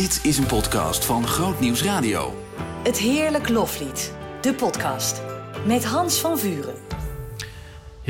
Dit is een podcast van Groot Nieuws Radio. Het Heerlijk Loflied, de podcast. Met Hans van Vuren.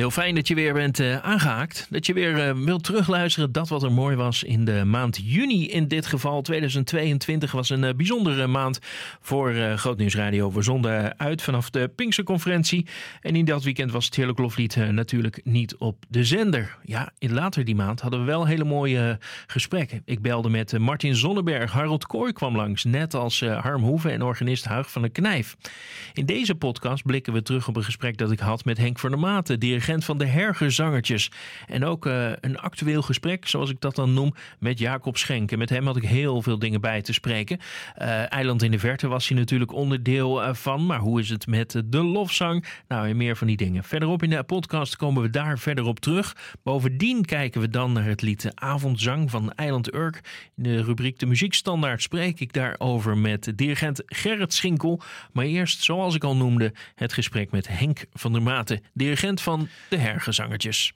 Heel fijn dat je weer bent uh, aangehaakt. Dat je weer uh, wilt terugluisteren. Dat wat er mooi was in de maand juni. In dit geval 2022 was een uh, bijzondere maand voor Groot Nieuws Radio. We zonden uit vanaf de Pinksterconferentie. En in dat weekend was het Heerlijk Loflied natuurlijk niet op de zender. Ja, in later die maand hadden we wel hele mooie gesprekken. Ik belde met Martin Zonneberg. Harold Kooi kwam langs. Net als Harm Hoeven en organist Huig van de Knijf. In deze podcast blikken we terug op een gesprek dat ik had met Henk van der Maten. Dirigent van de Hergerzangertjes. En ook uh, een actueel gesprek, zoals ik dat dan noem, met Jacob Schenken. Met hem had ik heel veel dingen bij te spreken. Uh, Eiland in de Verte was hij natuurlijk onderdeel uh, van. Maar hoe is het met de lofzang? Nou, en meer van die dingen. Verderop in de podcast komen we daar verder op terug. Bovendien kijken we dan naar het lied Avondzang van Eiland Urk. In de rubriek De Muziekstandaard spreek ik daarover met dirigent Gerrit Schinkel. Maar eerst, zoals ik al noemde, het gesprek met Henk van der Maten, dirigent van de hergezangertjes.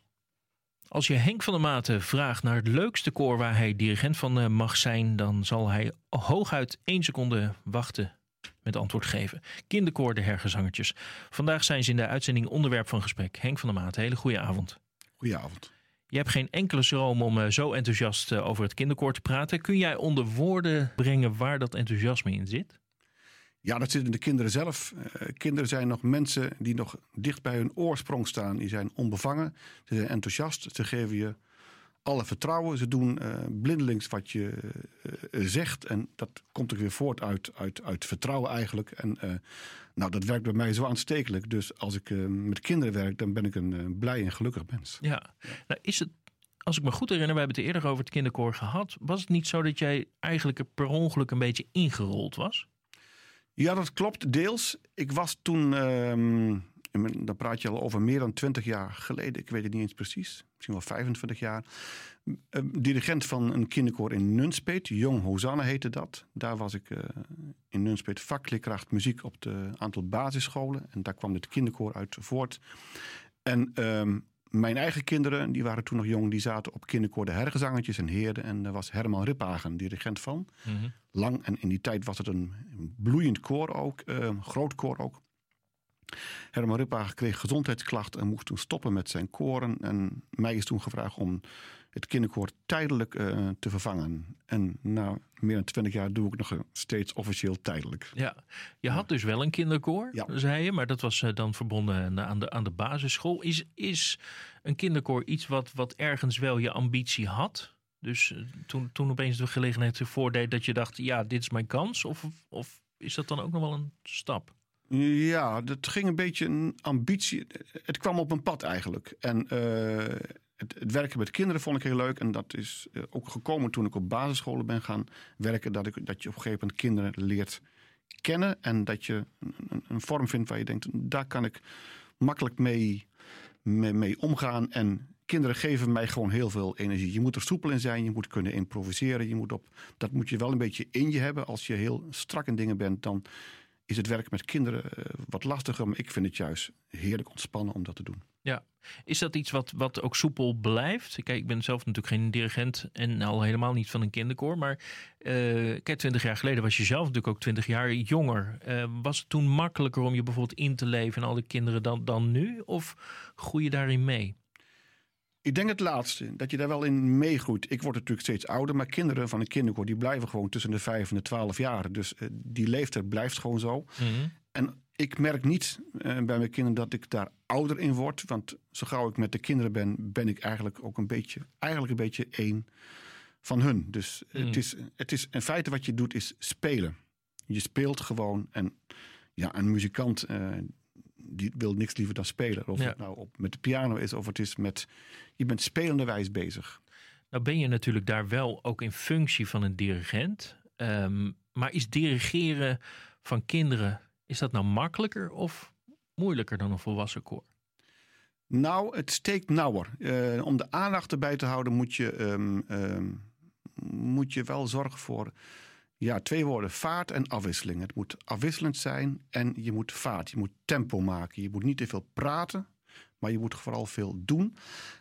Als je Henk van der Maten vraagt naar het leukste koor waar hij dirigent van eh, mag zijn, dan zal hij hooguit één seconde wachten met antwoord geven. Kinderkoor de hergezangertjes. Vandaag zijn ze in de uitzending onderwerp van gesprek. Henk van der Maten, hele goede avond. Goedenavond. Je hebt geen enkele schroom om eh, zo enthousiast eh, over het kinderkoor te praten. Kun jij onder woorden brengen waar dat enthousiasme in zit? Ja, dat zit in de kinderen zelf. Uh, kinderen zijn nog mensen die nog dicht bij hun oorsprong staan. Die zijn onbevangen, ze zijn enthousiast, ze geven je alle vertrouwen. Ze doen uh, blindelings wat je uh, zegt. En dat komt er weer voort uit, uit, uit vertrouwen eigenlijk. En nou, dat werkt bij mij zo aanstekelijk. Dus als ik met kinderen werk, dan ben ik een blij en gelukkig mens. Ja, nou is het als ik me goed herinner, we hebben het eerder over het kinderkoor gehad. Was het niet zo dat jij eigenlijk per ongeluk een beetje ingerold was? Ja, dat klopt deels. Ik was toen, um, dan praat je al over meer dan 20 jaar geleden, ik weet het niet eens precies, misschien wel 25 jaar, uh, dirigent van een kinderkoor in Nunspeet. Jong Hosanna heette dat. Daar was ik uh, in Nunspeet vakleerkracht muziek op de aantal basisscholen. En daar kwam het kinderkoor uit voort. En um, mijn eigen kinderen, die waren toen nog jong, die zaten op kinderkoor de hergezangetjes en heerden. En daar was Herman Riphagen, dirigent van. Mm -hmm. Lang. En in die tijd was het een bloeiend koor ook, uh, groot koor ook. Herman Riphagen kreeg gezondheidsklachten en moest toen stoppen met zijn koren. En mij is toen gevraagd om het kinderkoor tijdelijk uh, te vervangen. En na meer dan twintig jaar doe ik nog steeds officieel tijdelijk. Ja, je had dus wel een kinderkoor, ja. zei je, maar dat was uh, dan verbonden aan de, aan de basisschool. Is, is een kinderkoor iets wat, wat ergens wel je ambitie had? Dus uh, toen, toen opeens de gelegenheid ervoor deed dat je dacht, ja, dit is mijn kans? Of, of is dat dan ook nog wel een stap? Ja, dat ging een beetje een ambitie. Het kwam op een pad eigenlijk. En uh, het, werken met kinderen vond ik heel leuk. En dat is uh, ook gekomen toen ik op basisscholen ben gaan werken. Dat, ik, dat je op een gegeven moment kinderen leert kennen. En dat je een, een vorm vindt waar je denkt, daar kan ik makkelijk mee, mee, mee omgaan. En kinderen geven mij gewoon heel veel energie. Je moet er soepel in zijn, je moet kunnen improviseren. Je moet op, dat moet je wel een beetje in je hebben. Als je heel strak in dingen bent, dan is het werk met kinderen uh, wat lastiger. Maar ik vind het juist heerlijk ontspannen om dat te doen. Ja, is dat iets wat, wat ook soepel blijft? Kijk, ik ben zelf natuurlijk geen dirigent en al helemaal niet van een kinderkoor. Maar uh, kijk, twintig jaar geleden was je zelf natuurlijk ook twintig jaar jonger. Uh, was het toen makkelijker om je bijvoorbeeld in te leven en al die kinderen dan, dan nu? Of groei je daarin mee? Ik denk het laatste, dat je daar wel in meegroeit. Ik word natuurlijk steeds ouder, maar kinderen van een kinderkoor... die blijven gewoon tussen de vijf en de twaalf jaar. Dus uh, die leeftijd blijft gewoon zo. Mm -hmm. En ik merk niet uh, bij mijn kinderen dat ik daar ouder in word. Want zo gauw ik met de kinderen ben, ben ik eigenlijk ook een beetje... eigenlijk een beetje één van hun. Dus mm. het, is, het is in feite wat je doet, is spelen. Je speelt gewoon en ja, een muzikant... Uh, die wil niks liever dan spelen. Of ja. het nou op, met de piano is of het is met. Je bent spelenderwijs bezig. Nou ben je natuurlijk daar wel ook in functie van een dirigent. Um, maar is dirigeren van kinderen, is dat nou makkelijker of moeilijker dan een volwassen koor? Nou, het steekt nauwer. Uh, om de aandacht erbij te houden moet je, um, um, moet je wel zorgen voor ja, twee woorden. Vaart en afwisseling. Het moet afwisselend zijn en je moet vaart. Je moet tempo maken. Je moet niet te veel praten, maar je moet vooral veel doen.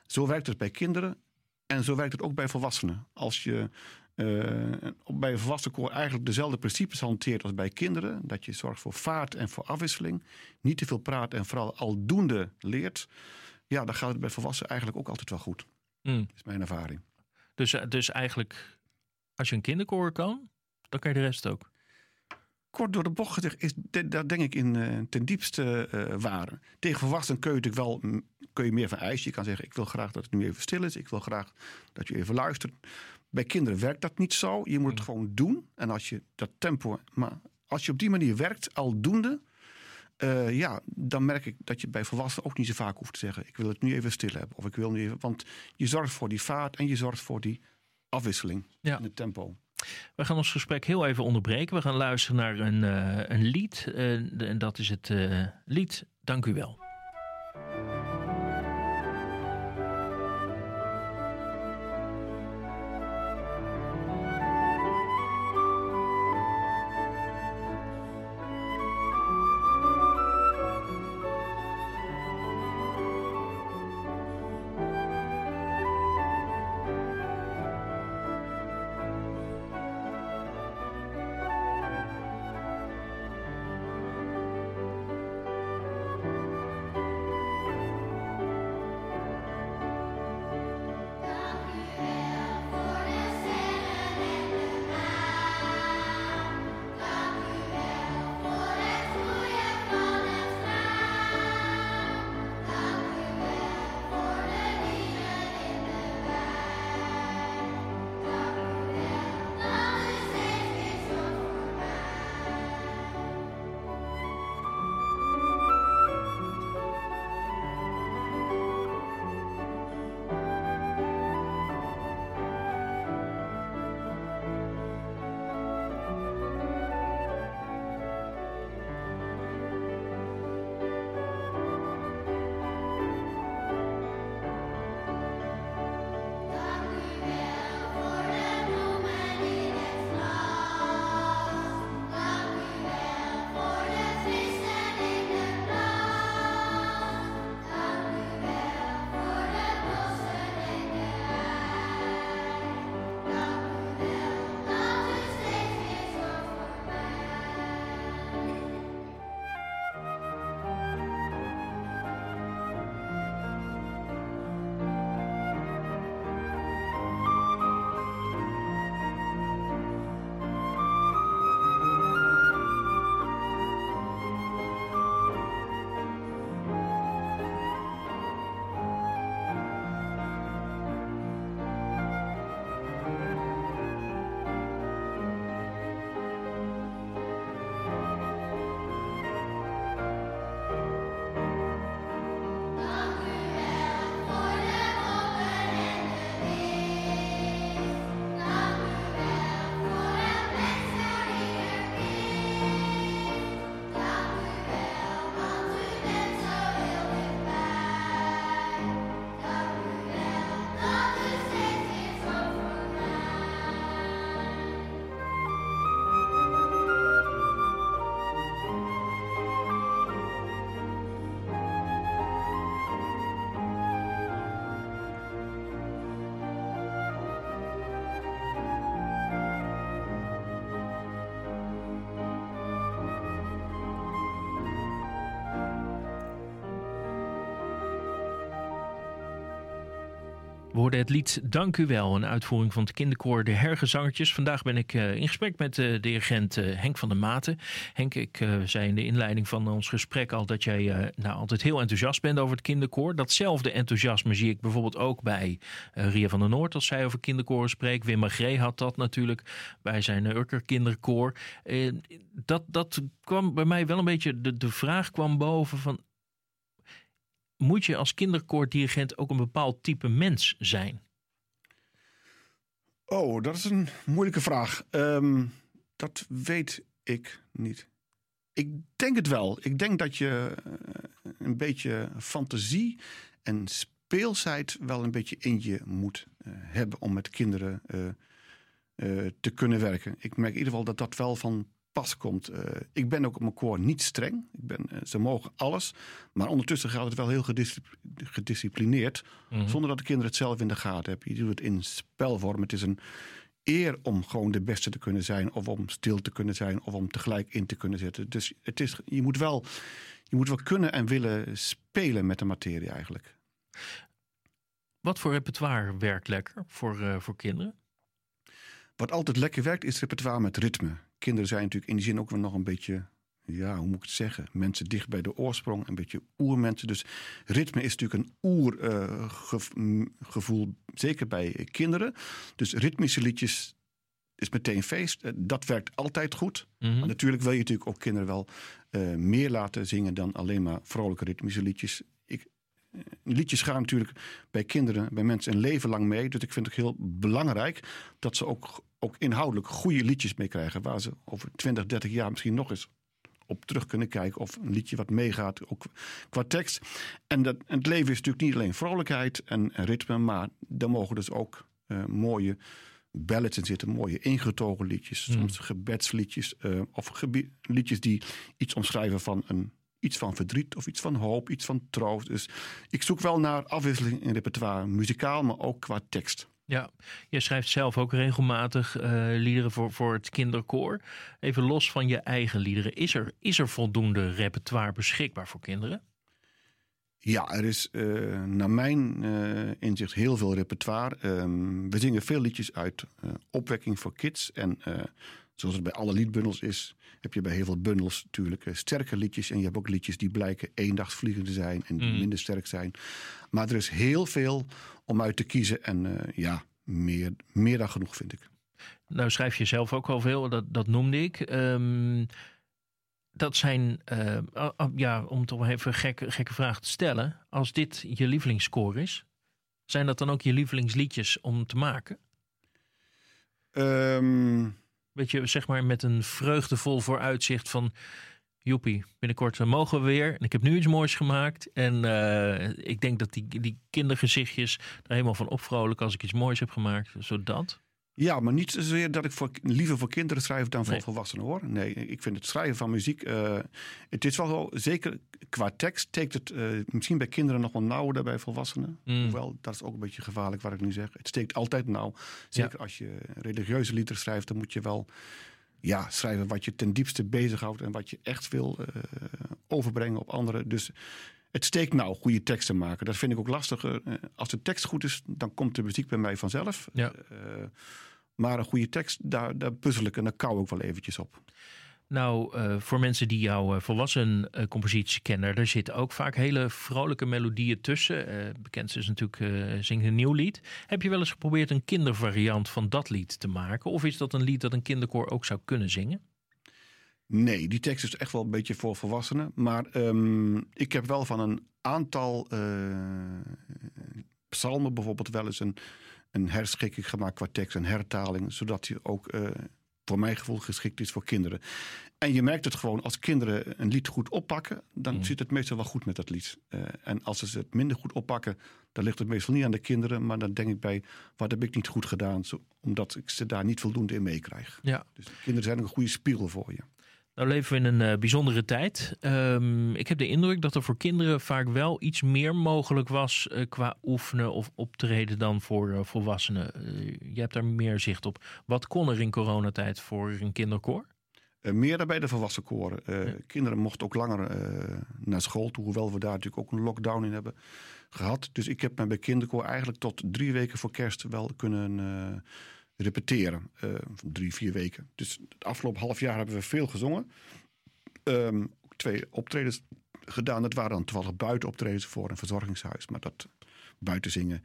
Zo werkt het bij kinderen en zo werkt het ook bij volwassenen. Als je eh, bij een volwassen koor eigenlijk dezelfde principes hanteert als bij kinderen. Dat je zorgt voor vaart en voor afwisseling. Niet te veel praat en vooral aldoende leert. Ja, dan gaat het bij volwassenen eigenlijk ook altijd wel goed. Mm. Dat is mijn ervaring. Dus, eh, dus eigenlijk, als je een kinderkoor kan, dan kan je de rest ook. Kort door de bocht gezegd, is daar denk ik in eh, ten diepste waar. Tegen volwassenen kun je natuurlijk wel mm, kun je meer van eisen. Je kan zeggen, ik wil graag dat het nu even stil is. Ik wil graag dat je even luistert. Bij kinderen werkt dat niet zo. Je moet het gewoon doen. En als je dat tempo... Maar als je op die manier werkt, aldoende... eh, ja, dan merk ik dat je bij volwassenen ook niet zo vaak hoeft te zeggen... ik wil het nu even stil hebben. Of ik wil nu even... Want je zorgt voor die vaart en je zorgt voor die afwisseling Ja. in het tempo. We gaan ons gesprek heel even onderbreken. We gaan luisteren naar een, eh, een lied. eh, en dat is het eh, lied Dank u wel. Het lied Dank u wel, een uitvoering van het kinderkoor De Hergezangertjes. Vandaag ben ik eh, in gesprek met de dirigent eh, Henk van der Maten. Henk, ik zei in de inleiding van ons gesprek al dat jij nou, altijd heel enthousiast bent over het kinderkoor. Datzelfde enthousiasme zie ik bijvoorbeeld ook bij Ria van der Noord als zij over kinderkoren spreekt. Wim Magree had dat natuurlijk bij zijn uh, Urker kinderkoor. Dat, dat kwam bij mij wel een beetje, de, de vraag kwam boven van moet je als kinderkoordirigent ook een bepaald type mens zijn? Oh, dat is een moeilijke vraag. Ehm, dat weet ik niet. Ik denk het wel. Ik denk dat je uh, een beetje fantasie en speelsheid wel een beetje in je moet uh, hebben om met kinderen uh, te kunnen werken. Ik merk in ieder geval dat dat wel van pas komt. Uh, ik ben ook op mijn koor niet streng. Ik ben, uh, ze mogen alles. Maar ondertussen gaat het wel heel gediscipl gedisciplineerd. Mm -hmm. Zonder dat de kinderen het zelf in de gaten hebben. Je doet het in spelvorm. Het is een, eer om gewoon de beste te kunnen zijn, of om stil te kunnen zijn, of om tegelijk in te kunnen zetten. Dus het is, je, moet wel, je moet wel kunnen en willen spelen met de materie eigenlijk. Wat voor repertoire werkt lekker voor, uh, voor kinderen? Wat altijd lekker werkt is repertoire met ritme. Kinderen zijn natuurlijk in die zin ook wel nog een beetje ja, hoe moet ik het zeggen? Mensen dicht bij de oorsprong, een beetje oermensen. Dus ritme is natuurlijk een oergevoel, uh, zeker bij kinderen. Dus ritmische liedjes is meteen feest. Uh, dat werkt altijd goed. Mm -hmm. Maar natuurlijk wil je natuurlijk ook kinderen wel uh, meer laten zingen dan alleen maar vrolijke ritmische liedjes. Ik, liedjes gaan natuurlijk bij kinderen, bij mensen een leven lang mee. Dus ik vind het heel belangrijk dat ze ook, ook inhoudelijk goede liedjes mee krijgen. Waar ze over 20, 30 jaar misschien nog eens op terug kunnen kijken. Of een liedje wat meegaat, ook qua tekst. En, dat, en het leven is natuurlijk niet alleen vrolijkheid en, ritme. Maar daar mogen dus ook uh, mooie ballads in zitten. Mooie ingetogen liedjes. Hmm. Soms gebedsliedjes. Uh, of liedjes die iets omschrijven van een iets van verdriet of iets van hoop, iets van troost. Dus ik zoek wel naar afwisseling in repertoire, muzikaal, maar ook qua tekst. Ja, je schrijft zelf ook regelmatig uh, liederen voor, voor het kinderkoor. Even los van je eigen liederen, is er, is er voldoende repertoire beschikbaar voor kinderen? Ja, er is uh, naar mijn uh, inzicht heel veel repertoire. Um, we zingen veel liedjes uit opwekking voor kids. En zoals het bij alle liedbundels is, heb je bij heel veel bundels natuurlijk sterke liedjes. En je hebt ook liedjes die blijken eendagsvliegen te zijn en die Mm. minder sterk zijn. Maar er is heel veel om uit te kiezen. En uh, ja, meer, meer dan genoeg vind ik. Nou schrijf je zelf ook al veel, dat, dat noemde ik. Um, dat zijn, uh, uh, ja, om toch even een gekke, gekke vraag te stellen. Als dit je lievelingsscore is, zijn dat dan ook je lievelingsliedjes om te maken? Um, Weet je, zeg maar met een vreugdevol vooruitzicht van... Joepie, binnenkort mogen we weer. En ik heb nu iets moois gemaakt. En uh, ik denk dat die, die kindergezichtjes er helemaal van opvrolijken als ik iets moois heb gemaakt. Zodat. Ja, maar niet zozeer dat ik voor, liever voor kinderen schrijf dan voor nee. volwassenen hoor. Nee, ik vind het schrijven van muziek. Uh, het is wel zo, zeker qua tekst, steekt het uh, misschien bij kinderen nog wel nauwer dan bij volwassenen. Mm. Hoewel, dat is ook een beetje gevaarlijk wat ik nu zeg. Het steekt altijd nauw. Zeker ja. als je religieuze liederen schrijft, dan moet je wel ja, schrijven wat je ten diepste bezighoudt en wat je echt wil uh, overbrengen op anderen. Dus het steekt nou goede teksten maken. Dat vind ik ook lastiger. Als de tekst goed is, dan komt de muziek bij mij vanzelf. Ja. Uh, maar een goede tekst, daar, daar puzzel ik en daar kou ik wel eventjes op. Nou, uh, voor mensen die jouw volwassen uh, compositie kennen, er zitten ook vaak hele vrolijke melodieën tussen. bekend is natuurlijk Zing een nieuw lied. Heb je wel eens geprobeerd een kindervariant van dat lied te maken? Of is dat een lied dat een kinderkoor ook zou kunnen zingen? Nee, die tekst is echt wel een beetje voor volwassenen. Maar um, ik heb wel van een aantal psalmen bijvoorbeeld wel eens een, een herschikking gemaakt qua tekst, een hertaling, zodat die ook uh, voor mijn gevoel geschikt is voor kinderen. En je merkt het gewoon, als kinderen een lied goed oppakken, dan mm. zit het meestal wel goed met dat lied. Uh, en als ze het minder goed oppakken, dan ligt het meestal niet aan de kinderen, maar dan denk ik bij, wat heb ik niet goed gedaan, zo, omdat ik ze daar niet voldoende in meekrijg. Ja. Dus kinderen zijn ook een goede spiegel voor je. Nou leven we in een uh, bijzondere tijd. Um, ik heb de indruk dat er voor kinderen vaak wel iets meer mogelijk was uh, qua oefenen of optreden dan voor uh, volwassenen. je hebt daar meer zicht op. Wat kon er in coronatijd voor een kinderkoor? meer dan bij de volwassen koren. Ja. Kinderen mochten ook langer naar school toe, hoewel we daar natuurlijk ook een lockdown in hebben gehad. Dus ik heb me bij kinderkoor eigenlijk tot drie weken voor kerst wel kunnen repeteren. Uh, drie, vier weken. Dus het afgelopen half jaar hebben we veel gezongen. Um, twee optredens gedaan. Dat waren dan toevallig buitenoptredens voor een verzorgingshuis. Maar dat buiten zingen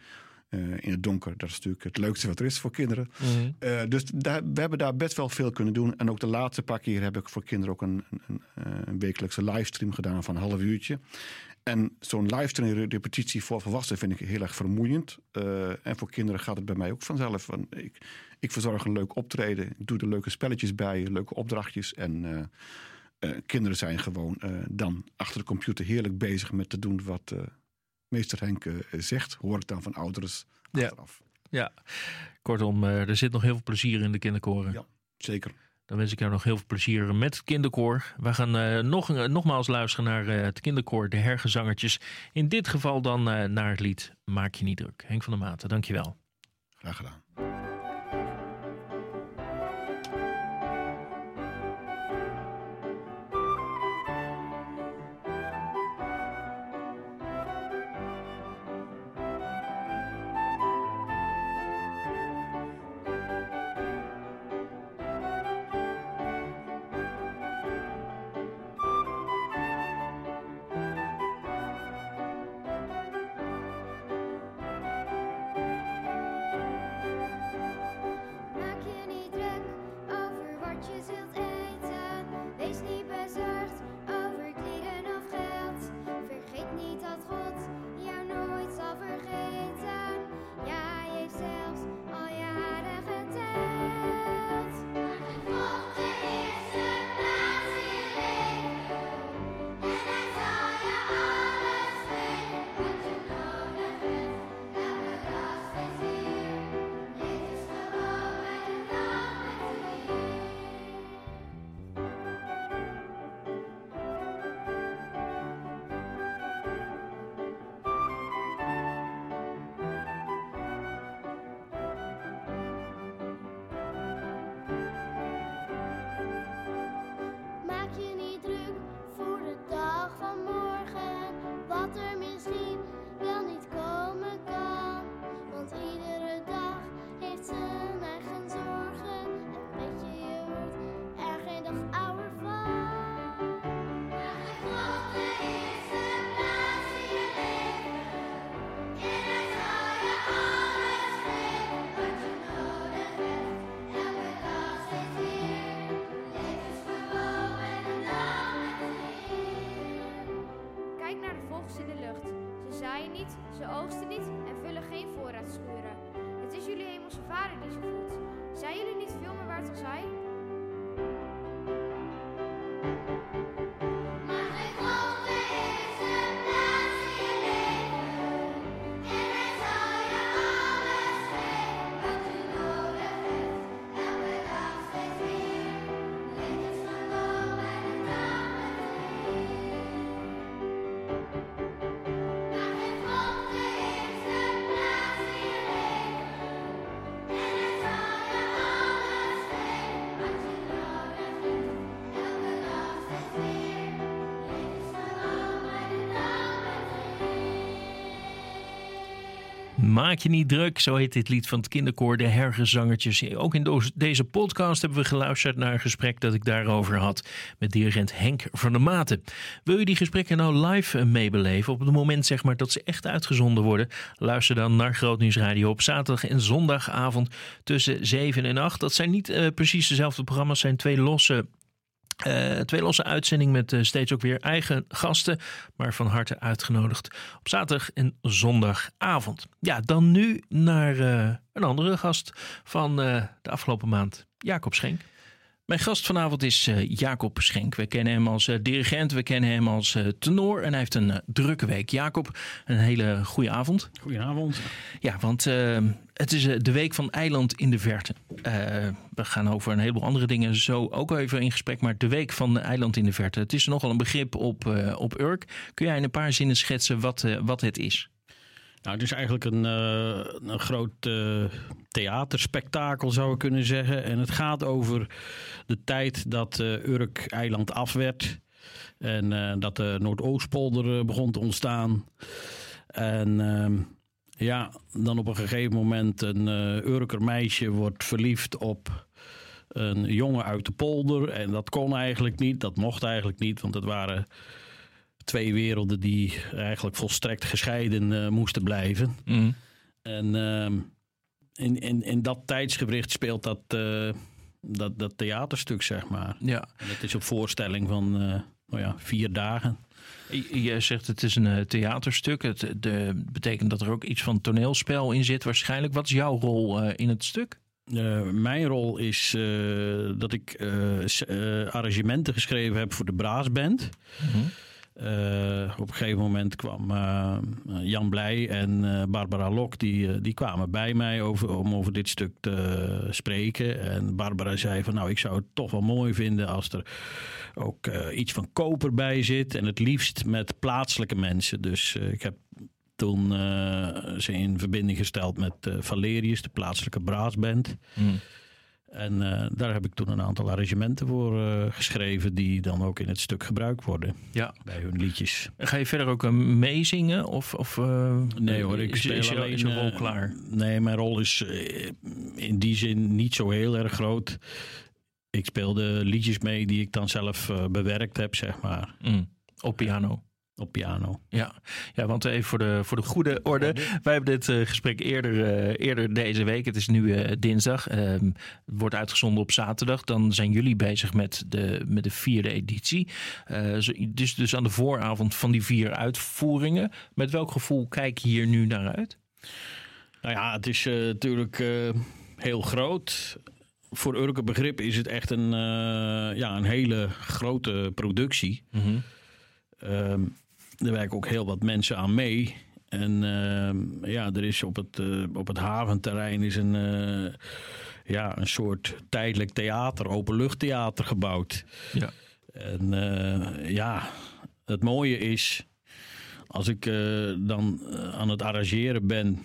in het donker, dat is natuurlijk het leukste wat er is voor kinderen. Mm -hmm. uh, dus daar, we hebben daar best wel veel kunnen doen. En ook de laatste paar keer heb ik voor kinderen ook een, een, een wekelijkse livestream gedaan van een half uurtje. En zo'n livestream repetitie voor volwassenen vind ik heel erg vermoeiend. Uh, en voor kinderen gaat het bij mij ook vanzelf. Want ik, ik verzorg een leuk optreden. Ik doe er leuke spelletjes bij, leuke opdrachtjes. En uh, uh, kinderen zijn gewoon dan achter de computer heerlijk bezig met te doen wat meester Henk zegt. Hoor ik dan van ouderen achteraf. Ja, ja. kortom, er zit nog heel veel plezier in de kinderkoren. Ja, zeker. Dan wens ik jou nog heel veel plezier met het kinderkoor. We gaan uh, nog, uh, nogmaals luisteren naar uh, het kinderkoor, de hergezangertjes. In dit geval dan naar het lied Maak je niet druk. Henk van der Maten, dankjewel. Graag gedaan. Ze oogsten niet en vullen geen voorraadschuren. Het is jullie hemelse vader die ze voedt. Zijn jullie niet veel meer waard dan zij? Maak je niet druk, zo heet dit lied van het kinderkoor De Hergezangertjes. Ook in deze podcast hebben we geluisterd naar een gesprek dat ik daarover had met dirigent Henk van der Maten. Wil je die gesprekken nou live eh, meebeleven op het moment zeg maar dat ze echt uitgezonden worden? Luister dan naar Grootnieuws Radio op zaterdag en zondagavond tussen 7 en 8. Dat zijn niet eh, precies dezelfde programma's, zijn twee losse eh, twee losse uitzendingen met eh, steeds ook weer eigen gasten, maar van harte uitgenodigd op zaterdag en zondagavond. Ja, dan nu naar eh, een andere gast van de afgelopen maand, Jacob Schenk. Mijn gast vanavond is eh, Jacob Schenk. We kennen hem als eh, dirigent, we kennen hem als eh, tenor en hij heeft een drukke week. Jacob, een hele goede avond. Goedenavond. Ja, want eh, het is de week van Eiland in de Verte. We gaan over een heleboel andere dingen zo ook even in gesprek. Maar de week van Eiland in de Verte. Het is nogal een begrip op, op Urk. Kun jij in een paar zinnen schetsen wat, wat het is? Nou, het is eigenlijk een, eh, een groot eh, theaterspektakel, zou ik kunnen zeggen. En het gaat over de tijd dat eh, Urk eiland af werd. En dat de Noordoostpolder begon te ontstaan. En ehm, ja, dan op een gegeven moment een Urker meisje wordt verliefd op een jongen uit de polder. En dat kon eigenlijk niet, dat mocht eigenlijk niet, want het waren twee werelden die eigenlijk volstrekt gescheiden eh, moesten blijven. En ehm, in, in, in dat tijdsgewricht speelt dat, eh, dat, dat theaterstuk, zeg maar. Ja, En het is op voorstelling van eh, nou ja, vier dagen. je zegt het is een theaterstuk. Het de, betekent dat er ook iets van toneelspel in zit waarschijnlijk. Wat is jouw rol in het stuk? Mijn rol is dat ik arrangementen geschreven heb voor de Braasband. Eh, op een gegeven moment kwam eh, Jan Blij en eh, Barbara Lok, die, eh, die kwamen bij mij over, om over dit stuk te spreken. En Barbara zei van nou, ik zou het toch wel mooi vinden als er ook eh, iets van koper bij zit. En het liefst met plaatselijke mensen. Dus eh, ik heb toen eh, ze in verbinding gesteld met eh, Valerius, de plaatselijke braasband. En eh, daar heb ik toen een aantal arrangementen voor eh, geschreven die dan ook in het stuk gebruikt worden Ja. bij hun liedjes. Ga je verder ook eh, meezingen? Of, of, Nee hoor, ik is, speel is, alleen... je rol klaar? Nee, mijn rol is in die zin niet zo heel erg groot. Ik speel de liedjes mee die ik dan zelf bewerkt heb, zeg maar, Mm, op piano. Op piano. Ja, ja want even voor de, voor de goede orde. Wij hebben dit eh, gesprek eerder, eh, eerder deze week. Het is nu eh, dinsdag. Ehm, het wordt uitgezonden op zaterdag. Dan zijn jullie bezig met de, met de vierde editie. Dus, dus aan de vooravond van die vier uitvoeringen. Met welk gevoel kijk je hier nu naar uit? Nou ja, het is natuurlijk heel groot. Voor Urke begrip is het echt een, ja, een hele grote productie. Ehm, er werken ook heel wat mensen aan mee. En ehm, ja, er is op het, eh, op het haventerrein is een, eh, ja, een soort tijdelijk theater, openluchttheater gebouwd. Ja. En eh, ja, het mooie is, als ik eh, dan eh, aan het arrangeren ben,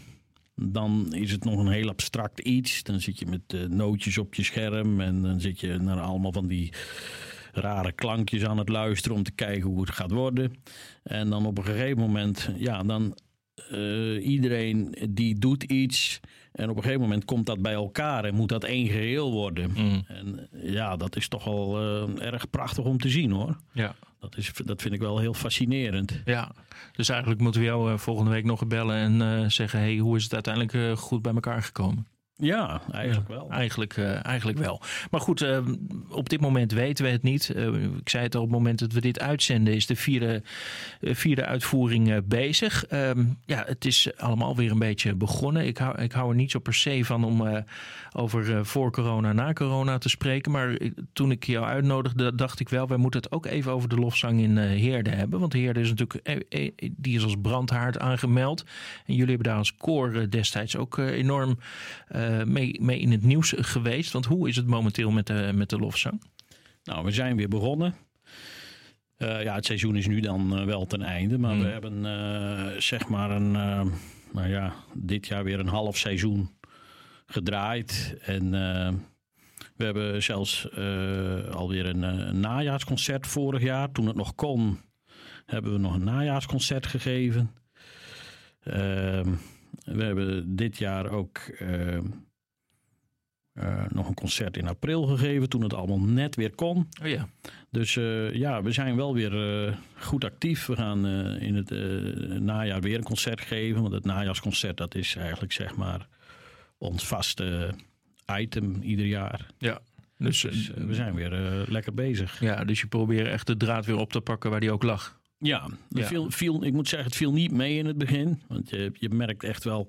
dan is het nog een heel abstract iets. Dan zit je met eh, nootjes op je scherm en dan zit je naar allemaal van die rare klankjes aan het luisteren om te kijken hoe het gaat worden. En dan op een gegeven moment, ja, dan eh, iedereen die doet iets. En op een gegeven moment komt dat bij elkaar en moet dat één geheel worden. En ja, dat is toch wel eh, erg prachtig om te zien hoor. Ja. Dat, is, dat vind ik wel heel fascinerend. ja, dus eigenlijk moeten we jou eh, volgende week nog bellen en eh, zeggen: hey, hoe is het uiteindelijk eh, goed bij elkaar gekomen? Ja, eigenlijk wel. Eigenlijk, eh, eigenlijk wel. Maar goed, eh, op dit moment weten we het niet. Eh, ik zei het al, op het moment dat we dit uitzenden is de vierde, vierde uitvoering bezig. Ehm, ja, het is allemaal weer een beetje begonnen. Ik hou, ik hou er niet zo per se van om over voor corona, na corona te spreken. Maar toen ik jou uitnodigde, dacht ik wel, wij moeten het ook even over de lofzang in Heerde hebben. Want Heerde is natuurlijk, die is als brandhaard aangemeld. En jullie hebben daar als koor destijds ook enorm mee, mee in het nieuws geweest. Want hoe is het momenteel met de, met de lofzang? Nou, we zijn weer begonnen. Eh, ja, het seizoen is nu dan eh, wel ten einde. Maar Hmm. we hebben eh, zeg maar een, eh, nou ja, dit jaar weer een half seizoen gedraaid. En eh, we hebben zelfs eh, alweer een, eh, een najaarsconcert vorig jaar. Toen het nog kon, hebben we nog een najaarsconcert gegeven. Ehm, we hebben dit jaar ook ehm, eh, nog een concert in april gegeven. Toen het allemaal net weer kon. Oh ja, Dus eh, ja, we zijn wel weer eh, goed actief. We gaan eh, in het eh, najaar weer een concert geven. Want het najaarsconcert dat is eigenlijk zeg maar ons vaste item ieder jaar. ja. Dus, Dus eh, eh, we zijn weer eh, lekker bezig. ja, dus je probeert echt de draad weer op te pakken waar die ook lag. Ja, Ja. Viel, viel, ik moet zeggen, het viel niet mee in het begin. Want je, je merkt echt wel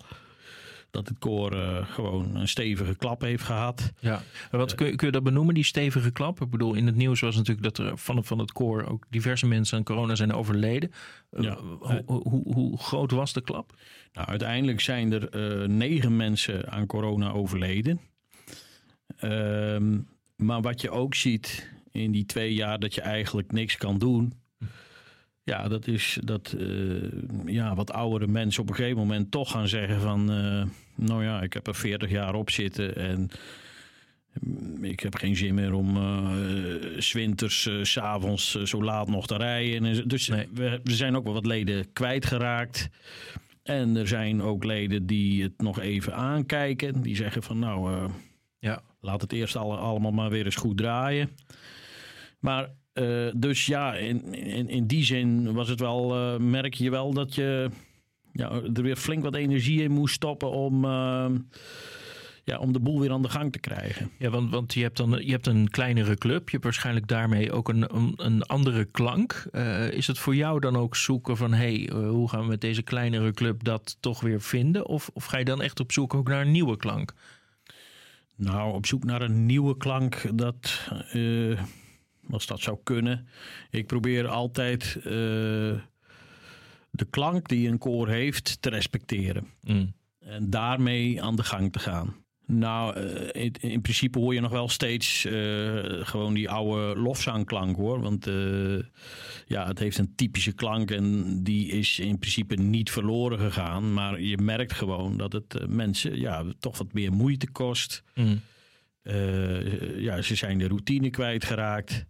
dat het koor eh, gewoon een stevige klap heeft gehad. Ja. En wat kun, je- kun je dat benoemen, die stevige klap? Ik bedoel, in het nieuws was natuurlijk dat er van, van het koor ook diverse mensen aan corona zijn overleden. Eh, Ja. Hoe, hoe, hoe groot was de klap? Nou, uiteindelijk zijn er eh, negen mensen aan corona overleden. Ehm, maar wat je ook ziet in die twee jaar dat je eigenlijk niks kan doen. Ja, dat is dat eh, ja, wat oudere mensen op een gegeven moment toch gaan zeggen van... eh, nou ja, ik heb er 40 jaar op zitten en mm, ik heb geen zin meer om eh, s zwinters, eh, s s'avonds zo laat nog te rijden. En, dus Nee. we, we zijn ook wel wat leden kwijtgeraakt. En er zijn ook leden die het nog even aankijken. Die zeggen van nou, eh, Ja. laat het eerst alle, allemaal maar weer eens goed draaien. Maar eh, dus ja, in, in, in die zin was het wel, eh, merk je wel dat je ja, er weer flink wat energie in moest stoppen om, eh, ja, om de boel weer aan de gang te krijgen. Ja, want, want je, hebt dan, je hebt een kleinere club. Je hebt waarschijnlijk daarmee ook een, een, een andere klank. Is het voor jou dan ook zoeken van... hey, hoe gaan we met deze kleinere club dat toch weer vinden? Of, of ga je dan echt op zoek ook naar een nieuwe klank? Nou, op zoek naar een nieuwe klank, dat, als dat zou kunnen. Ik probeer altijd eh, de klank die een koor heeft te respecteren. Mm. En daarmee aan de gang te gaan. Nou, eh, in, in principe hoor je nog wel steeds eh, gewoon die oude lofzangklank hoor. Want ja, het heeft een typische klank en die is in principe niet verloren gegaan. Maar je merkt gewoon dat het mensen ja, toch wat meer moeite kost. Mm. Ja, ze zijn de routine kwijtgeraakt.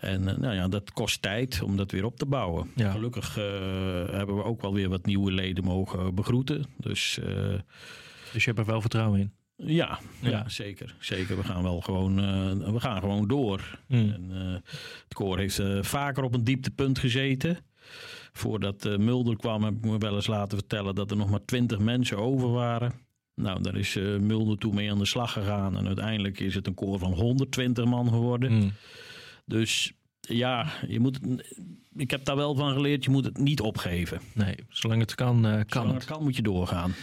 En eh, nou ja, dat kost tijd om dat weer op te bouwen. Ja. Gelukkig eh, hebben we ook wel weer wat nieuwe leden mogen begroeten. Dus eh, Dus je hebt er wel vertrouwen in? ja, ja. Ja. zeker. Zeker. We gaan wel gewoon, we gaan gewoon door. Mm. En, het koor heeft vaker op een dieptepunt gezeten. Voordat Mulder kwam heb ik me wel eens laten vertellen dat er nog maar twintig mensen over waren. Nou, daar is Mulder toen mee aan de slag gegaan. En uiteindelijk is het een koor van 120 man geworden. Mm. Dus ja, je moet het, ik heb daar wel van geleerd, je moet het niet opgeven. Nee, zolang het kan, eh, kan Zolang het kan moet je doorgaan.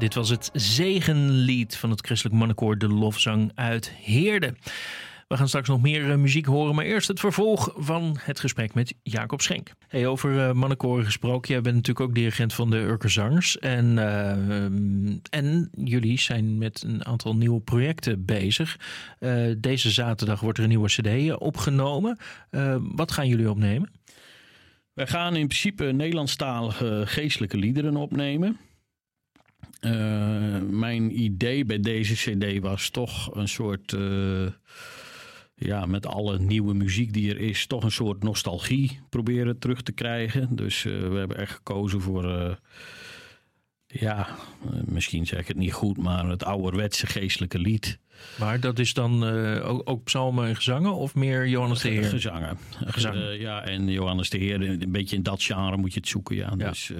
Dit was het zegenlied van het christelijk mannenkoor De Lofzang uit Heerde. We gaan straks nog meer eh, muziek horen, maar eerst het vervolg van het gesprek met Jacob Schenk. Hey, over uh, mannenkoren gesproken, jij bent natuurlijk ook dirigent van de Urker Zangers. En, eh, en jullie zijn met een aantal nieuwe projecten bezig. Eh, deze zaterdag wordt er een nieuwe cd opgenomen. Eh, wat gaan jullie opnemen? Wij gaan in principe Nederlandstalige geestelijke liederen opnemen. Eh, mijn idee bij deze CD was toch een soort. eh, ja, met alle nieuwe muziek die er is, toch een soort nostalgie proberen terug te krijgen. Dus eh, we hebben echt gekozen voor. ja, misschien zeg ik het niet goed, maar het ouderwetse geestelijke lied. Maar dat is dan ook, ook psalmen en gezangen of meer Johannes de Heer? Gezangen. Gezangen. Ja, en Johannes de Heer, een beetje in dat genre moet je het zoeken. Ja, Ja. Dus,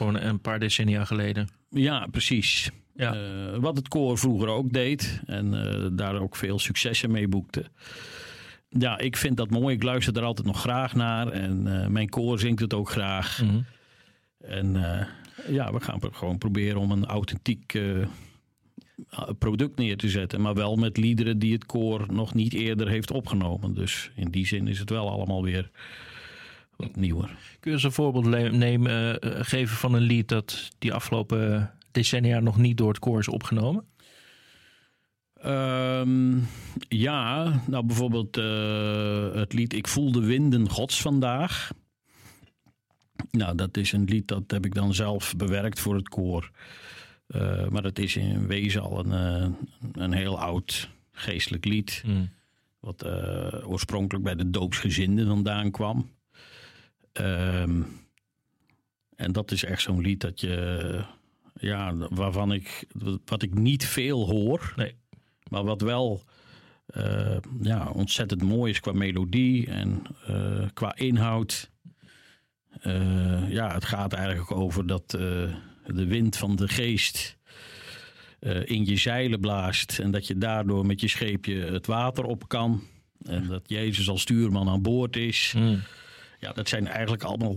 Gewoon een paar decennia geleden. ja precies. Ja. Eh, wat het koor vroeger ook deed en eh, daar ook veel successen mee boekte. Ja, ik vind dat mooi. Ik luister er altijd nog graag naar. En eh, mijn koor zingt het ook graag. Mhm. En ja, we gaan gewoon proberen om een authentiek product neer te zetten. Maar wel met liederen die het koor nog niet eerder heeft opgenomen. Dus in die zin is het wel allemaal weer wat nieuwer. Kun je eens een voorbeeld nemen, eh, geven van een lied dat die afgelopen decennia nog niet door het koor is opgenomen? Ehm, ja, nou bijvoorbeeld eh, het lied Ik voel de winden gods vandaag. Nou, dat is een lied dat heb ik dan zelf bewerkt voor het koor. Eh, maar dat is in wezen al een, eh, een heel oud geestelijk lied. Wat eh, oorspronkelijk bij de doopsgezinden vandaan kwam. Ehm, en dat is echt zo'n lied dat je, ja, waarvan ik, wat ik niet veel hoor. Nee. Maar wat wel eh, ja, ontzettend mooi is qua melodie en eh, qua inhoud. Eh, ja, het gaat eigenlijk over dat de wind van de geest in je zeilen blaast. En dat je daardoor met je scheepje het water op kan. En dat Jezus als stuurman aan boord is. Ja, dat zijn eigenlijk allemaal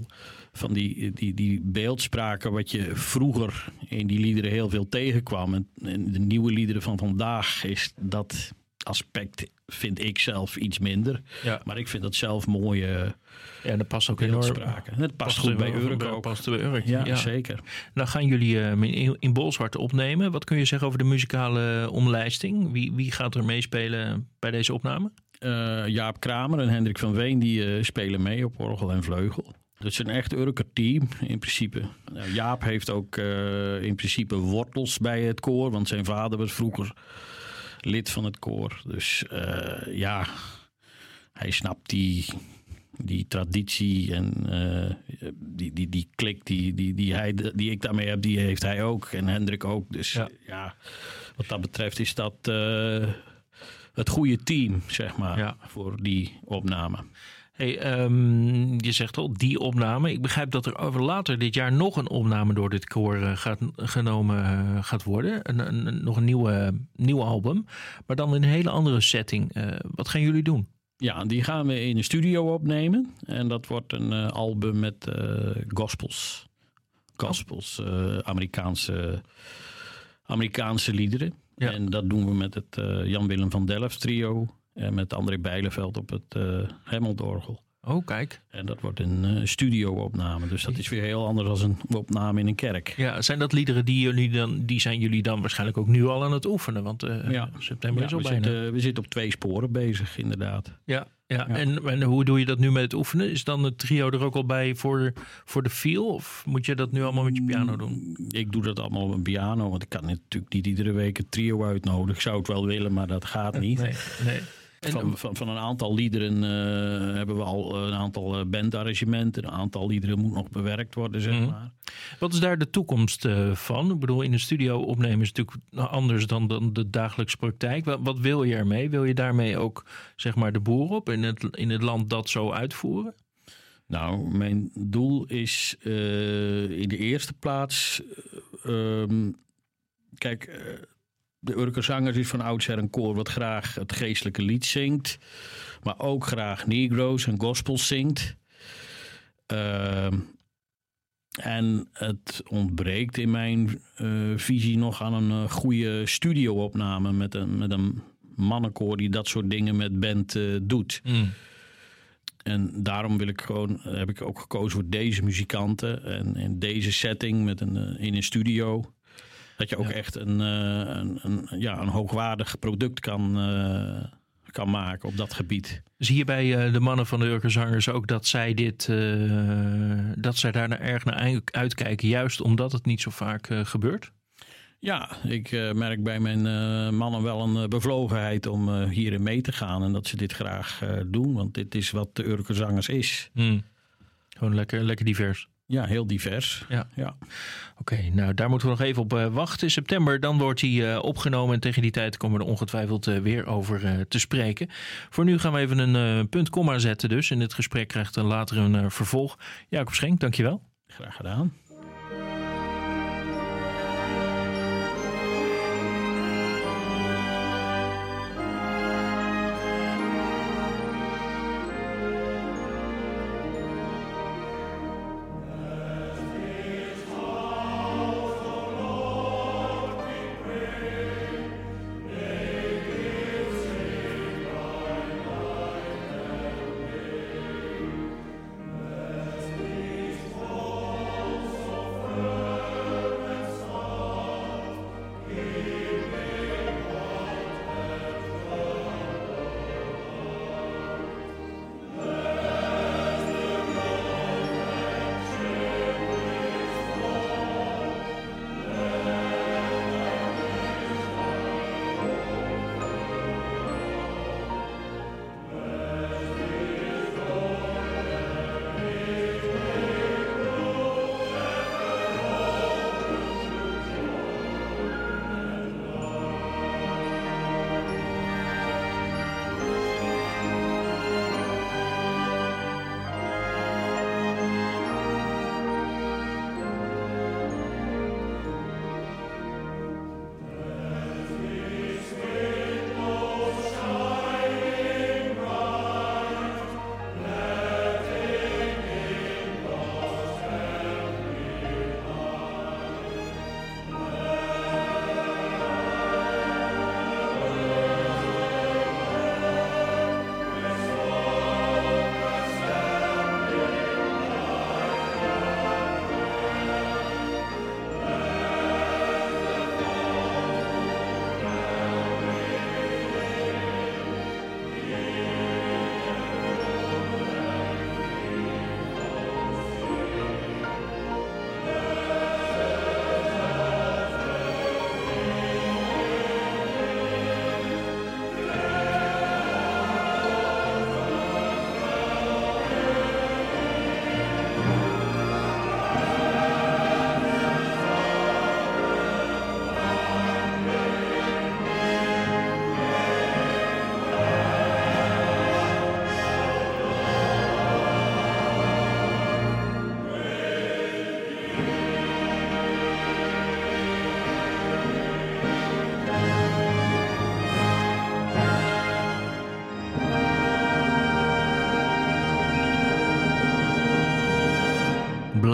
van die, die, die beeldspraken wat je vroeger in die liederen heel veel tegenkwam. En, en de nieuwe liederen van vandaag is dat aspect, vind ik zelf iets minder. Ja. Maar ik vind dat zelf mooie Ja, dat past ook beeldspraken. Het past goed bij Urk ook. Past bij Urk, Ja, ja. zeker. Nou gaan jullie eh, in, in Bolzwart opnemen. Wat kun je zeggen over de muzikale omlijsting? Wie, wie gaat er meespelen bij deze opname? Eh, Jaap Kramer en Hendrik van Veen die eh, spelen mee op orgel en vleugel. Het is een echt Urker team in principe. Nou, Jaap heeft ook eh, in principe wortels bij het koor, want zijn vader was vroeger lid van het koor. Dus ja, hij snapt die, die traditie en die, die, die klik die, die, die, hij, die ik daarmee heb, die heeft hij ook. En Hendrik ook. Dus Ja. ja, wat dat betreft is dat het goede team, zeg maar, Ja. voor die opname. Hey, ehm, je zegt al, die opname. Ik begrijp dat er over later dit jaar nog een opname door dit koor eh, gaat, genomen eh, gaat worden. Een, een- nog een nieuwe, nieuw album. Maar dan in een hele andere setting. Eh, wat gaan jullie doen? Ja, die gaan we in de studio opnemen. En dat wordt een album met gospels. Gospels, Amerikaanse, Amerikaanse liederen. Ja. En dat doen we met het eh, Jan-Willem van Delft trio. En met André Bijleveld op het uh, Hemmeldorgel. Oh, kijk. En dat wordt een eh, studio-opname. Dus dat is weer heel anders dan een opname in een kerk. Ja, zijn dat liederen die, jullie dan, die zijn jullie dan waarschijnlijk ook nu al aan het oefenen? Want eh, Ja. september Ja, is al we, bijna. zitten, we zitten op twee sporen bezig, inderdaad. Ja, ja. Ja. En, en hoe doe je dat nu met het oefenen? Is dan het trio er ook al bij voor, voor de feel? Of moet je dat nu allemaal met je piano doen? Ik doe dat allemaal op een piano, want ik kan natuurlijk niet iedere week een trio uitnodigen. Ik zou het wel willen, maar dat gaat niet. Nee, nee. En, Van, van, van een aantal liederen eh, hebben we al een aantal eh, bandarrangementen. Een aantal liederen moet nog bewerkt worden, zeg Mhm. maar. wat is daar de toekomst eh, van? Ik bedoel, in de studio opnemen is natuurlijk anders dan, dan de dagelijkse praktijk. Wat, wat wil je ermee? Wil je daarmee ook zeg maar de boer op in het, in het land dat zo uitvoeren? Nou, mijn doel is eh, in de eerste plaats... eh, ehm, kijk, eh, de Urker Zangers is van oudsher een koor wat graag het geestelijke lied zingt. Maar ook graag negro's en gospels zingt. Ehm, En het ontbreekt in mijn eh, visie nog aan een eh, goede studio-opname met een, met een mannenkoor die dat soort dingen met band eh, doet. En daarom wil ik gewoon, heb ik ook gekozen voor deze muzikanten en in deze setting met een, in een studio. Dat je ook echt een, eh, een, een, ja, een hoogwaardig product kan, eh, kan maken op dat gebied. Zie je bij eh, de mannen van de Urkerzangers ook dat zij dit, dat zij daar naar erg naar uit- uitkijken, juist omdat het niet zo vaak gebeurt? Ja, ik merk bij mijn mannen wel een bevlogenheid om hierin mee te gaan. En dat ze dit graag doen, want dit is wat de Urkezangers is. Gewoon lekker, lekker divers. Ja, heel divers. Ja. ja. Oké, nou daar moeten we nog even op eh, wachten. In september dan wordt hij eh, opgenomen en tegen die tijd komen we er ongetwijfeld eh, weer over te spreken. Voor nu gaan we even een punt komma zetten dus. En dit gesprek krijgt later een vervolg. Jacob Schenk, dankjewel. Graag gedaan.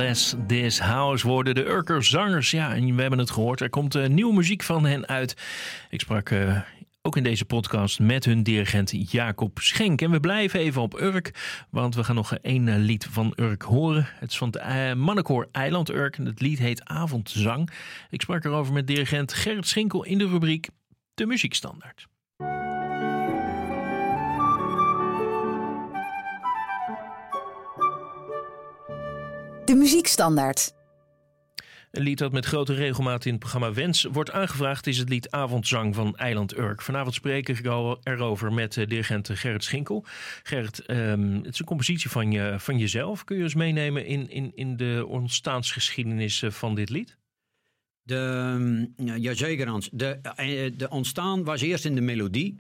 Bless This House worden de Urker zangers. Ja, en we hebben het gehoord. Er komt eh, nieuwe muziek van hen uit. Ik sprak eh, ook in deze podcast met hun dirigent Jacob Schenk. En we blijven even op Urk, want we gaan nog één eh, lied van Urk horen. Het is van het eh, mannenkoor Eiland Urk. En het lied heet Avondzang. Ik sprak erover met dirigent Gerrit Schinkel in de rubriek De Muziekstandaard. De muziekstandaard. Een lied dat met grote regelmaat in het programma Wens wordt aangevraagd is het lied Avondzang van Eiland Urk. Vanavond spreek ik al- erover met eh, dirigent Gerrit Schinkel. Gerrit, ehm, het is een compositie van, je, van jezelf. Kun je ons meenemen in, in, in de ontstaansgeschiedenis eh, van dit lied? De, mm, ja, jazeker Hans. De, eh, de ontstaan was eerst in de melodie.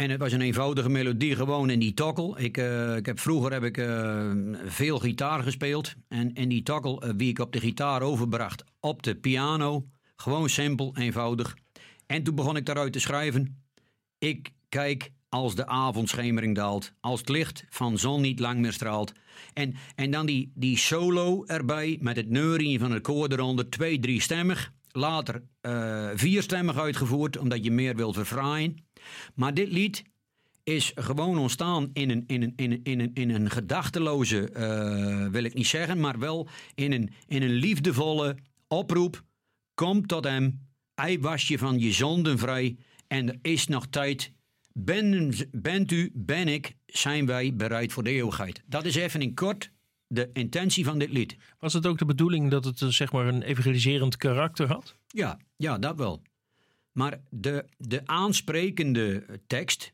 En het was een eenvoudige melodie, gewoon in die tokkel. Ik, eh, ik heb, vroeger heb ik eh, veel gitaar gespeeld. En, en die tokkel, eh, wie ik op de gitaar overbracht, op de piano. Gewoon simpel, eenvoudig. En toen begon ik daaruit te schrijven. Ik kijk als de avondschemering daalt, als het licht van zon niet lang meer straalt. En, en dan die, die solo erbij met het neurien van het koor eronder, twee, drie stemmig. Later vierstemmig uitgevoerd, omdat je meer wilt verfraaien. Maar dit lied is gewoon ontstaan in een, in een, in een, in een, in een gedachteloze, eh, wil ik niet zeggen, maar wel in een, in een liefdevolle oproep. Kom tot hem, hij was je van je zonden vrij en er is nog tijd. Ben, bent u, ben ik, zijn wij bereid voor de eeuwigheid. Dat is even in kort de intentie van dit lied. Was het ook de bedoeling dat het zeg maar een evangeliserend karakter had? Ja, ja, dat wel. Maar de, de aansprekende tekst,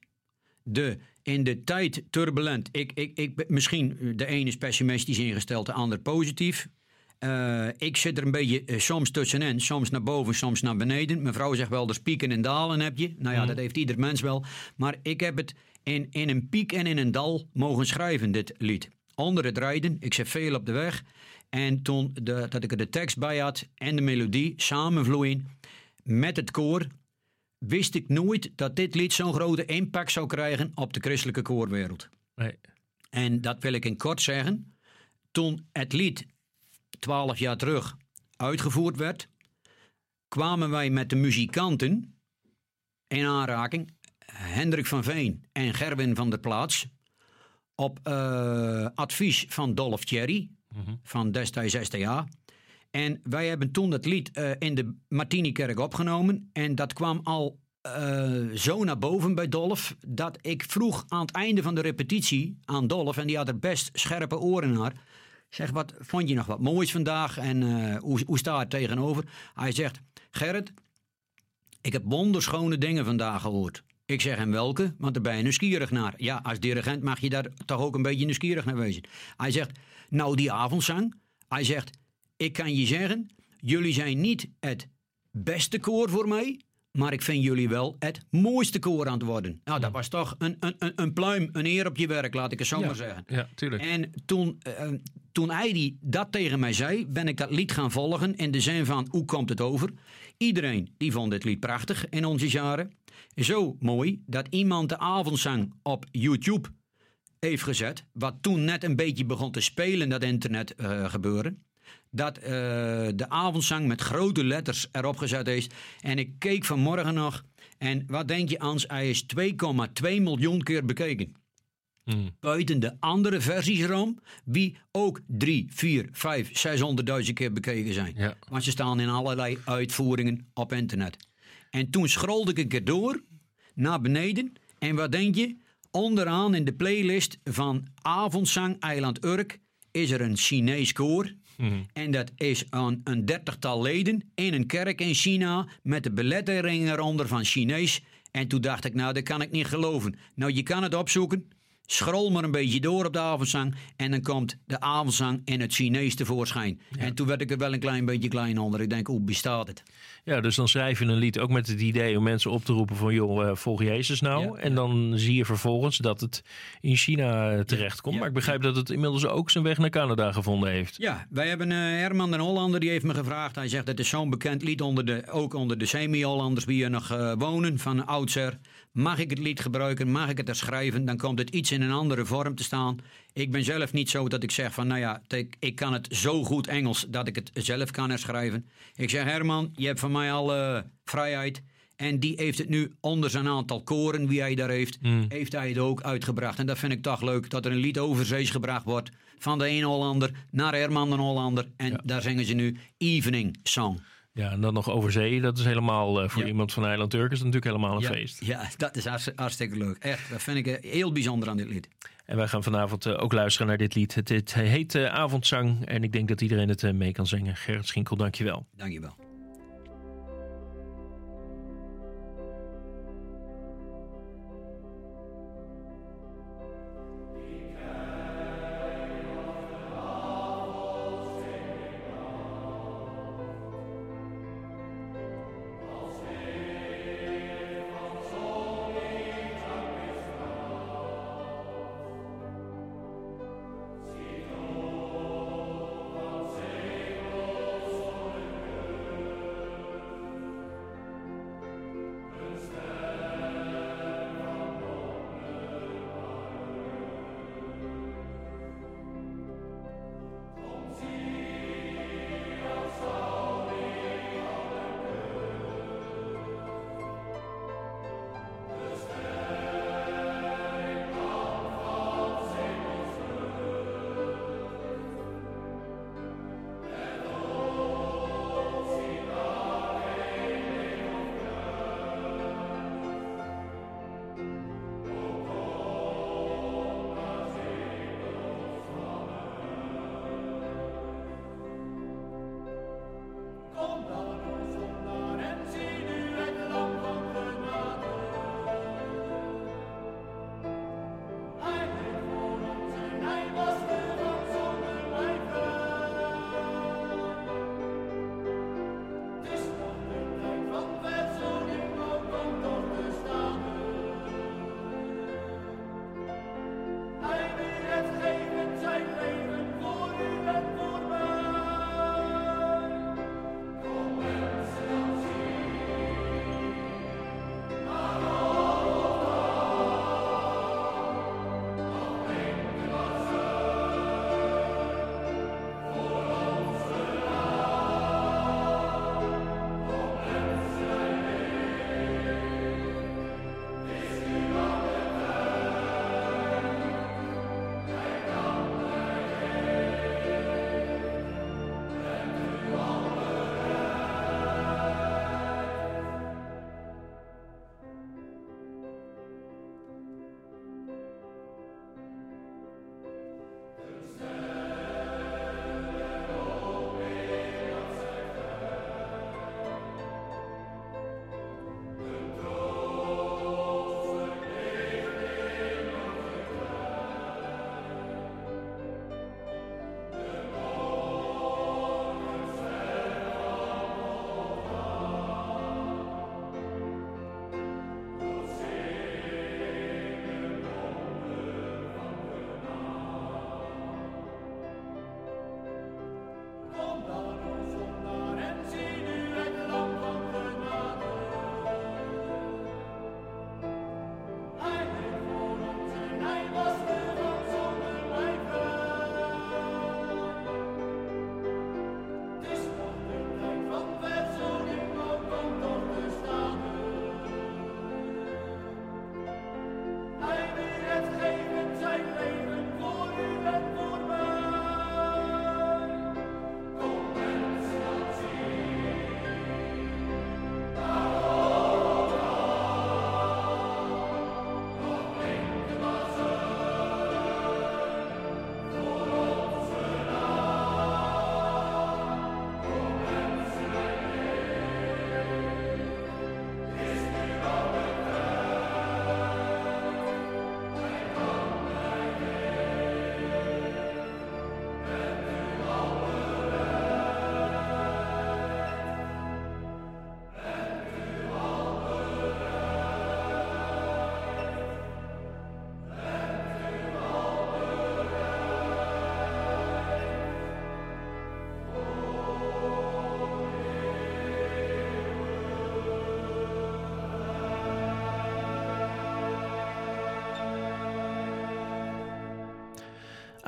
de in de tijd turbulent, ik, ik, ik, misschien de ene is pessimistisch ingesteld, de ander positief. Eh, ik zit er een beetje eh, soms tussenin, soms naar boven, soms naar beneden. Mijn vrouw zegt wel, er pieken en dalen heb je. Nou ja, dat heeft ieder mens wel. Maar ik heb het in, in een piek en in een dal mogen schrijven, dit lied. Onder het rijden, ik zit veel op de weg. En toen de, dat ik er de tekst bij had en de melodie samenvloeien met het koor, wist ik nooit dat dit lied zo'n grote impact zou krijgen op de christelijke koorwereld. Nee. En dat wil ik in kort zeggen. Toen het lied twaalf jaar terug uitgevoerd werd, kwamen wij met de muzikanten in aanraking. Hendrik van Veen en Gerwin van der Plaats. Op eh, advies van Dolph Cherry van destijds STA. En wij hebben toen dat lied eh, in de Martinikerk opgenomen. En dat kwam al eh, zo naar boven bij Dolph. Dat ik vroeg aan het einde van de repetitie aan Dolph. En die had er best scherpe oren naar. Zeg, wat vond je nog wat moois vandaag? En eh, hoe, hoe staat het tegenover? Hij zegt, Gerrit, ik heb wonderschone dingen vandaag gehoord. Ik zeg hem welke, want daar ben je nieuwsgierig naar. Ja, als dirigent mag je daar toch ook een beetje nieuwsgierig naar wezen. Hij zegt, nou die avondzang. Hij zegt, ik kan je zeggen, jullie zijn niet het beste koor voor mij, maar ik vind jullie wel het mooiste koor aan het worden. Nou, dat was toch een, een, een, een pluim, een eer op je werk, laat ik het zo maar zeggen. Ja, tuurlijk. En toen, eh, toen hij die, dat tegen mij zei, ben ik dat lied gaan volgen in de zin van hoe komt het over? Iedereen die vond dit lied prachtig in onze jaren. Zo mooi dat iemand de avondzang op YouTube heeft gezet, wat toen net een beetje begon te spelen, dat internet eh, gebeuren. Dat eh, de avondzang met grote letters erop gezet is. En ik keek vanmorgen nog. En wat denk je, Ans? Hij is 2,2 miljoen keer bekeken buiten de andere versies erom, wie ook 3, 4, 5, 600.000 keer bekeken zijn. Ja. Want ze staan in allerlei uitvoeringen op internet. En toen scrolde ik een keer door naar beneden. En wat denk je? Onderaan in de playlist van Avondzang Eiland Urk is er een Chinees koor. En dat is een, een dertigtal leden in een kerk in China met de belettering eronder van Chinees. En toen dacht ik, nou, dat kan ik niet geloven. Nou, je kan het opzoeken. Scroll maar een beetje door op de avondzang. En dan komt de avondzang in het Chinees tevoorschijn. En toen werd ik er wel een klein beetje klein onder. Ik denk, hoe bestaat het? Ja, dus dan schrijf je een lied ook met het idee om mensen op te roepen van joh, eh, volg Jezus nou. Ja, en dan zie je vervolgens dat het in China eh, terechtkomt. Ja, maar ik begrijp dat het inmiddels ook zijn weg naar Canada gevonden heeft. Ja, wij hebben eh, Herman den Hollander, die heeft me gevraagd. Hij zegt, het is zo'n bekend lied, onder de, ook onder de semi-Hollanders die hier nog wonen, van oudsher. Mag ik het lied gebruiken? Mag ik het er schrijven? Dan komt het iets in een andere vorm te staan. Ik ben zelf niet zo dat ik zeg van, nou ja, ik, kan het zo goed Engels dat ik het zelf kan herschrijven. Ik zeg, Herman, je hebt van mij al vrijheid. En die heeft het nu onder zijn aantal koren, wie hij daar heeft, heeft hij het ook uitgebracht. En dat vind ik toch leuk, dat er een lied overzees gebracht wordt van de een Hollander naar Herman de Hollander. En daar zingen ze nu Evening Song. Ja, en dan nog over zee. Dat is helemaal eh, voor Ja. iemand van Eiland Turk is natuurlijk helemaal een ja, feest. Ja, dat is hartst- hartstikke leuk. Echt, dat vind ik eh, heel bijzonder aan dit lied. En wij gaan vanavond eh, ook luisteren naar dit lied. Het, het heet Avondzang en ik denk dat iedereen het mee kan zingen. Gerrit Schinkel, dankjewel. Dankjewel.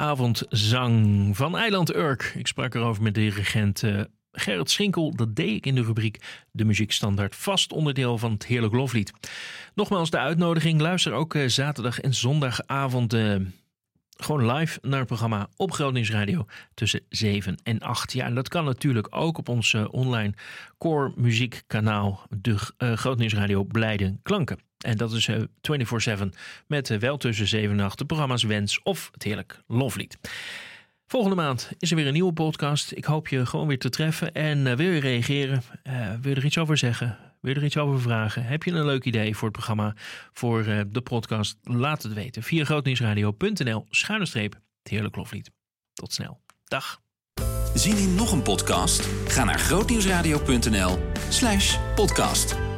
Avondzang van Eiland Urk. Ik sprak erover met dirigent eh, Gerrit Schinkel. Dat deed ik in de rubriek De Muziekstandaard. Vast onderdeel van het Heerlijk Loflied. Nogmaals de uitnodiging. Luister ook eh, zaterdag en zondagavond eh, gewoon live naar het programma op Groningen Radio tussen 7 en 8. Ja, en dat kan natuurlijk ook op ons online core muziekkanaal, de uh, Groningen Radio Blijden Klanken. En dat is eh, 24-7 met eh, wel tussen 7 en 8 de programma's Wens of het Heerlijk Loflied. Volgende maand is er weer een nieuwe podcast. Ik hoop je gewoon weer te treffen. En eh, wil je reageren? Eh, wil je er iets over zeggen? Wil je er iets over vragen? Heb je een leuk idee voor het programma, voor eh, de podcast? Laat het weten via grootnieuwsradio.nl schuine Heerlijk Loflied. Tot snel. Dag. Zien in nog een podcast? Ga naar grootnieuwsradio.nl slash podcast.